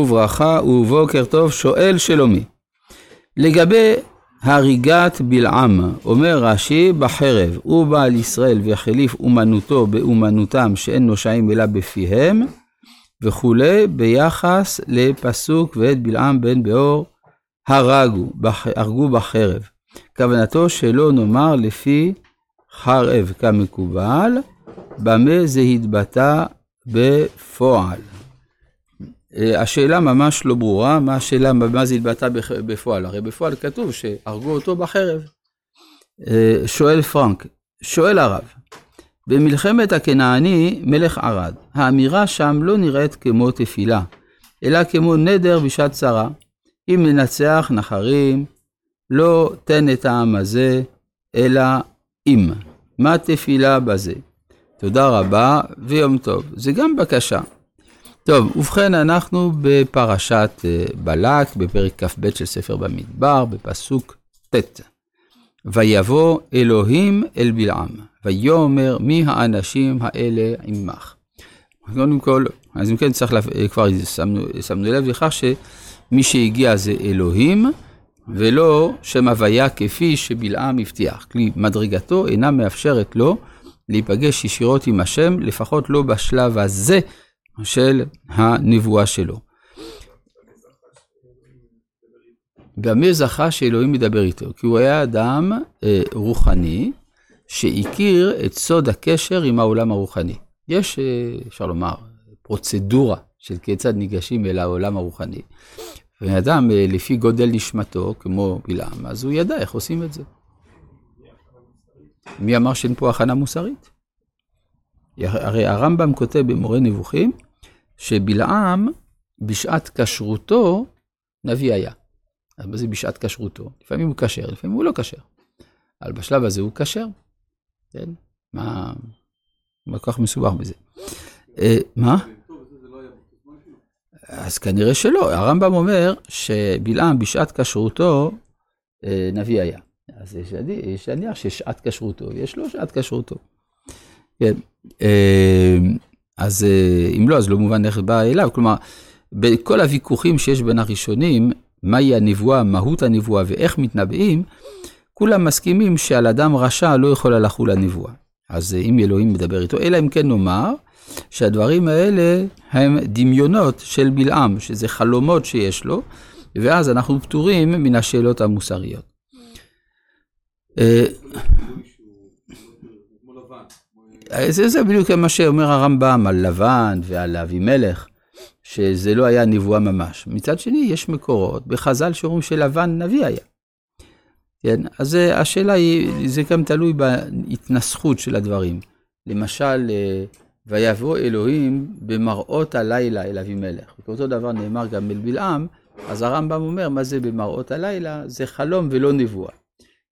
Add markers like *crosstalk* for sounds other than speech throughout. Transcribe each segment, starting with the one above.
וברכה ובוקר טוב, שואל שלומי. לגבי הריגת בלעם, אומר רש"י, בחרב, הוא בעל ישראל והחליף אומנותו באומנותם שאין נושעים אלא בפיהם, וכולי, ביחס לפסוק ואת בלעם בן באור הרגו, הרגו בחרב. כוונתו שלא נאמר לפי חרב כמקובל, במה זה התבטא בפועל. אה, השאלה ממש לא ברורה, מה השאלה, מה זה התבטא בפועל? הרי בפועל כתוב שהרגו אותו בחרב. אה, שואל פרנק, שואל הרב, במלחמת הכנעני מלך ערד, האמירה שם לא נראית כמו תפילה, אלא כמו נדר בשעת צרה. אם ננצח נחרים, לא תן את העם הזה, אלא אם. מה תפילה בזה? תודה רבה ויום טוב. זה גם בקשה. טוב, ובכן, אנחנו בפרשת אה, בלק, בפרק כ"ב של ספר במדבר, בפסוק ט'. ויבוא אלוהים אל בלעם, ויאמר מי האנשים האלה עמך. קודם כל, אז אם כן צריך, לה, אה, כבר שמנו, שמנו לב לכך שמי שהגיע זה אלוהים, ולא שם הוויה כפי שבלעם הבטיח. כי מדרגתו אינה מאפשרת לו להיפגש ישירות עם השם, לפחות לא בשלב הזה של הנבואה שלו. במה זכה שאלוהים מדבר איתו? כי הוא היה אדם אה, רוחני שהכיר את סוד הקשר עם העולם הרוחני. יש, אה, אפשר לומר, פרוצדורה של כיצד ניגשים אל העולם הרוחני. ואדם, אה, לפי גודל נשמתו, כמו בלעם, אז הוא ידע איך עושים את זה. מי אמר שאין פה הכנה מוסרית? הרי הרמב"ם כותב במורה נבוכים, שבלעם, בשעת כשרותו, נביא היה. אז מה זה בשעת כשרותו? לפעמים הוא כשר, לפעמים הוא לא כשר. אבל בשלב הזה הוא כשר, כן? מה, מה כך מסובך בזה? אה, מה? אז כנראה שלא. הרמב"ם אומר שבלעם בשעת כשרותו אה, נביא היה. אז יש להניח ששעת כשרותו, יש לו שעת כשרותו. כן. אה, אז אה, אם לא, אז לא מובן איך בא אליו. כלומר, בכל הוויכוחים שיש בין הראשונים, מהי הנבואה, מהות הנבואה ואיך מתנבאים, כולם מסכימים שעל אדם רשע לא יכולה לחול הנבואה. אז אה, אם אלוהים מדבר איתו, אלא אם כן נאמר שהדברים האלה הם דמיונות של בלעם, שזה חלומות שיש לו, ואז אנחנו פטורים מן השאלות המוסריות. אה, זה, זה בדיוק מה שאומר הרמב"ם על לבן ועל אבימלך, שזה לא היה נבואה ממש. מצד שני, יש מקורות בחז"ל שאומרים שלבן נביא היה. כן, אז השאלה היא, זה גם תלוי בהתנסחות של הדברים. למשל, אה, ויבוא אלוהים במראות הלילה אל אבימלך. ואותו דבר נאמר גם אל בלעם, אז הרמב"ם אומר, מה זה במראות הלילה? זה חלום ולא נבואה.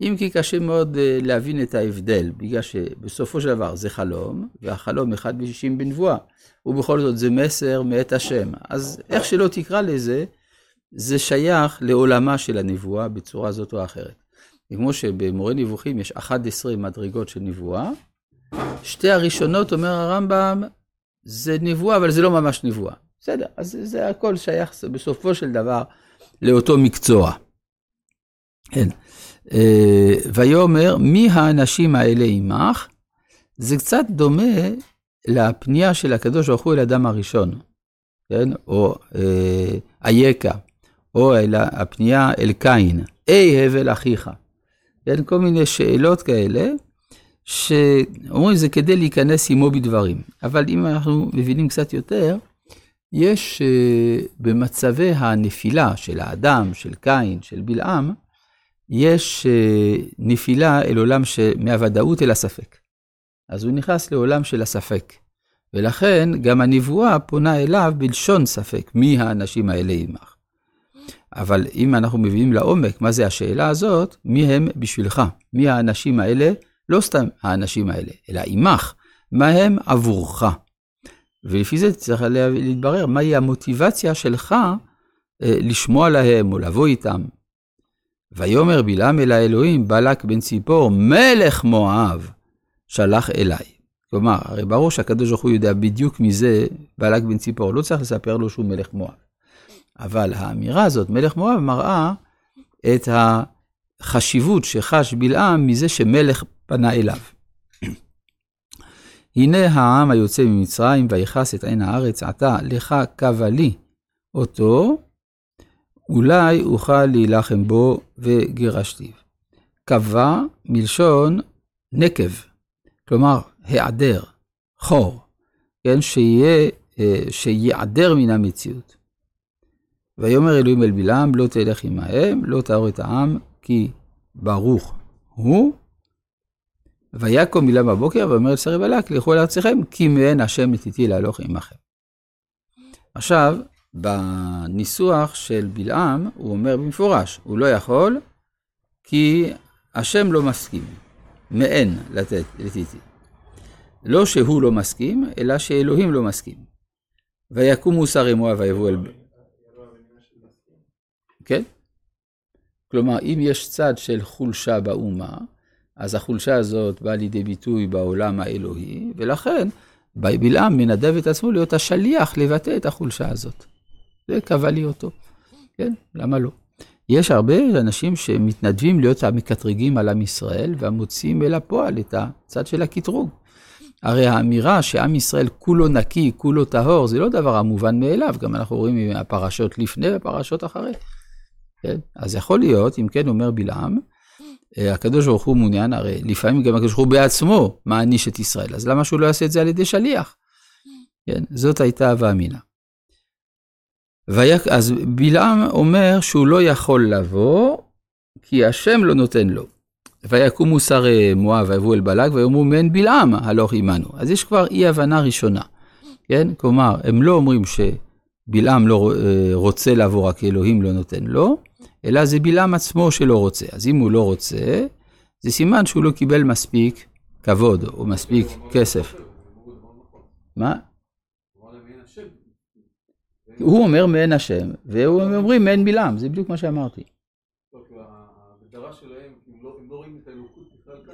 אם כי קשה מאוד אה, להבין את ההבדל, בגלל שבסופו של דבר זה חלום, והחלום אחד בשישים בנבואה, ובכל זאת זה מסר מאת השם. אז איך שלא תקרא לזה, זה שייך לעולמה של הנבואה בצורה זאת או אחרת. כמו שבמורה נבוכים יש 11 מדרגות של נבואה, שתי הראשונות, אומר הרמב"ם, זה נבואה, אבל זה לא ממש נבואה. בסדר, אז זה הכל שייך בסופו של דבר לאותו מקצוע. כן. אה, ויאמר, מי האנשים האלה עמך? זה קצת דומה לפנייה של הקדוש ברוך הוא אל אדם הראשון, כן? או אה, אייכה, או אל, הפנייה אל קין, אי הבל אחיך. כן? כל מיני שאלות כאלה, שאומרים זה כדי להיכנס עמו בדברים. אבל אם אנחנו מבינים קצת יותר, יש uh, במצבי הנפילה של האדם, של קין, של בלעם, יש uh, נפילה אל עולם מהוודאות אל הספק. אז הוא נכנס לעולם של הספק. ולכן גם הנבואה פונה אליו בלשון ספק, מי האנשים האלה עמך. אבל אם אנחנו מבינים לעומק מה זה השאלה הזאת, מי הם בשבילך? מי האנשים האלה? לא סתם האנשים האלה, אלא עמך, מה הם עבורך. ולפי זה צריך להתברר מהי המוטיבציה שלך אה, לשמוע להם או לבוא איתם. ויאמר בלעם אל האלוהים, בלק בן ציפור, מלך מואב, שלח אליי. כלומר, הרי ברור שהקדוש ברוך הוא יודע בדיוק מזה בלק בן ציפור, לא צריך לספר לו שהוא מלך מואב. אבל האמירה הזאת, מלך מואב, מראה את החשיבות שחש בלעם מזה שמלך פנה אליו. *clears throat* הנה העם היוצא ממצרים, ויכס את עין הארץ, עתה לך קבע לי אותו, אולי אוכל להילחם בו וגירשתיו. קבע מלשון נקב, כלומר היעדר, חור, כן, שיהיה, אה, שיעדר מן המציאות. ויאמר אלוהים אל בלעם, לא תלך עמהם, לא תאור את העם, כי ברוך הוא. ויקום בלעם בבוקר, ואומר אל שרי בלק, לכו אל ארציכם, כי מעין השם נתיתי להלוך עמכם. עכשיו, בניסוח של בלעם, הוא אומר במפורש, הוא לא יכול, כי השם לא מסכים. מעין לתת, לטיטי. לא שהוא לא מסכים, אלא שאלוהים לא מסכים. ויקומו שרי מואב ויבואו אל... כן? כלומר, אם יש צד של חולשה באומה, אז החולשה הזאת באה לידי ביטוי בעולם האלוהי, ולכן בלעם מנדב את עצמו להיות השליח לבטא את החולשה הזאת. זה קבע לי אותו. כן, למה לא? יש הרבה אנשים שמתנדבים להיות המקטרגים על עם ישראל, והמוציאים אל הפועל את הצד של הקטרוג. הרי האמירה שעם ישראל כולו נקי, כולו טהור, זה לא דבר המובן מאליו, גם אנחנו רואים הפרשות לפני והפרשות אחרי. כן? אז יכול להיות, אם כן אומר בלעם, אה, הקדוש ברוך הוא מעוניין, הרי לפעמים גם הקדוש ברוך הוא בעצמו מעניש את ישראל, אז למה שהוא לא יעשה את זה על ידי שליח? כן, זאת הייתה הווה אמינא. אז בלעם אומר שהוא לא יכול לבוא, כי השם לא נותן לו. ויקומו שרי מואב ויבואו אל בלק ויאמרו מן בלעם הלוך עמנו. אז יש כבר אי הבנה ראשונה, כן? כלומר, הם לא אומרים שבלעם לא אה, רוצה לבוא, רק אלוהים לא נותן לו, אלא זה בלעם עצמו שלא רוצה. אז אם הוא לא רוצה, זה סימן שהוא לא קיבל מספיק כבוד או מספיק כסף. מה? הוא אומר מעין השם, והם אומרים מעין בלעם, זה בדיוק מה שאמרתי.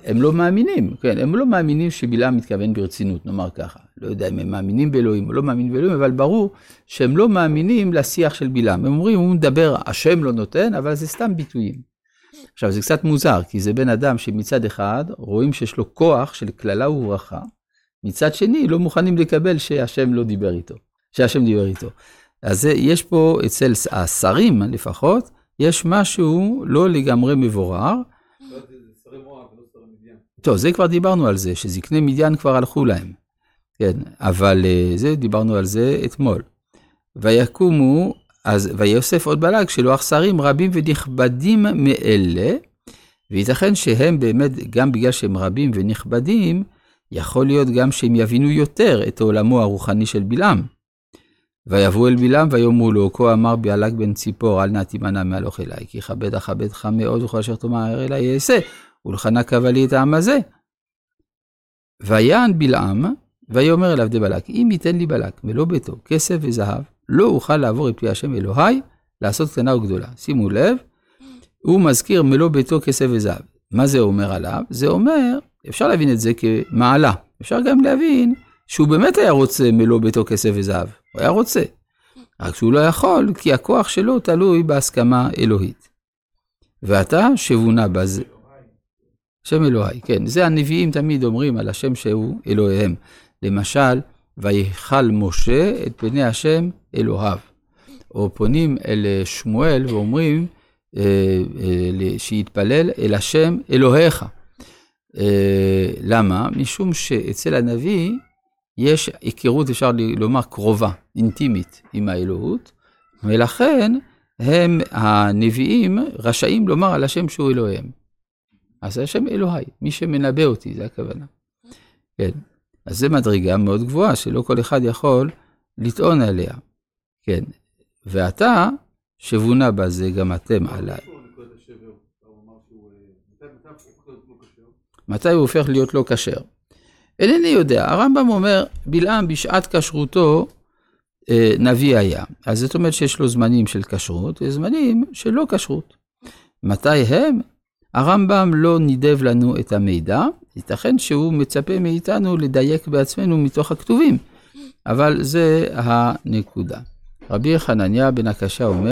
הם לא מאמינים, כן, הם לא מאמינים שבלעם מתכוון ברצינות, נאמר ככה. לא יודע אם הם מאמינים באלוהים או לא מאמינים באלוהים, אבל ברור שהם לא מאמינים לשיח של בלעם. הם אומרים, הוא מדבר, השם לא נותן, אבל זה סתם ביטויים. עכשיו, זה קצת מוזר, כי זה בן אדם שמצד אחד רואים שיש לו כוח של קללה וברכה, מצד שני לא מוכנים לקבל שהשם לא דיבר איתו, שהשם דיבר איתו. אז יש פה, אצל השרים לפחות, יש משהו לא לגמרי מבורר. טוב, זה כבר דיברנו על זה, שזקני מדיין כבר הלכו להם. כן, אבל אה, זה, דיברנו על זה אתמול. ויקומו, אז ויוסף עוד בלג שלוח שרים רבים ונכבדים מאלה, וייתכן שהם באמת, גם בגלל שהם רבים ונכבדים, יכול להיות גם שהם יבינו יותר את עולמו הרוחני של בלעם. ויבואו אל בלעם ויאמרו לו, כה אמר ביאלק בן ציפור, אל נא תימנע מהלוך אליי, כי כבד אכבדך מאוד וכל אשר תאמר אליי אעשה, ולחנה קבע לי את העם הזה. ויען בלעם, ויאמר אליו דבלק, אם ייתן לי בלק מלוא ביתו כסף וזהב, לא אוכל לעבור את פי השם אלוהי, לעשות קטנה וגדולה. שימו לב, הוא מזכיר מלוא ביתו כסף וזהב. מה זה אומר עליו? זה אומר, אפשר להבין את זה כמעלה. אפשר גם להבין שהוא באמת היה רוצה מלוא ביתו כסף וזהב. הוא היה רוצה. רק שהוא לא יכול, כי הכוח שלו תלוי בהסכמה אלוהית. ועתה שבונה בזה. שם אלוהי, כן. זה הנביאים תמיד אומרים על השם שהוא אלוהיהם. למשל, ויכל משה את פני השם אלוהיו. או פונים אל שמואל ואומרים אה, אה, שיתפלל אל השם אלוהיך. אה, למה? משום שאצל הנביא יש היכרות, אפשר לומר, קרובה, אינטימית עם האלוהות, ולכן הם, הנביאים, רשאים לומר על השם שהוא אלוהיהם. אז השם אלוהי, מי שמנבא אותי, זה הכוונה. כן, אז זו מדרגה מאוד גבוהה, שלא כל אחד יכול לטעון עליה. כן, ועתה, שבונה בה זה גם אתם עליי. מתי הוא הופך להיות לא כשר? אינני יודע, הרמב"ם אומר, בלעם בשעת כשרותו אה, נביא היה. אז זאת אומרת שיש לו זמנים של כשרות וזמנים של לא כשרות. מתי הם? הרמב"ם לא נידב לנו את המידע, ייתכן שהוא מצפה מאיתנו לדייק בעצמנו מתוך הכתובים, אבל זה הנקודה. רבי חנניה בן הקשה אומר,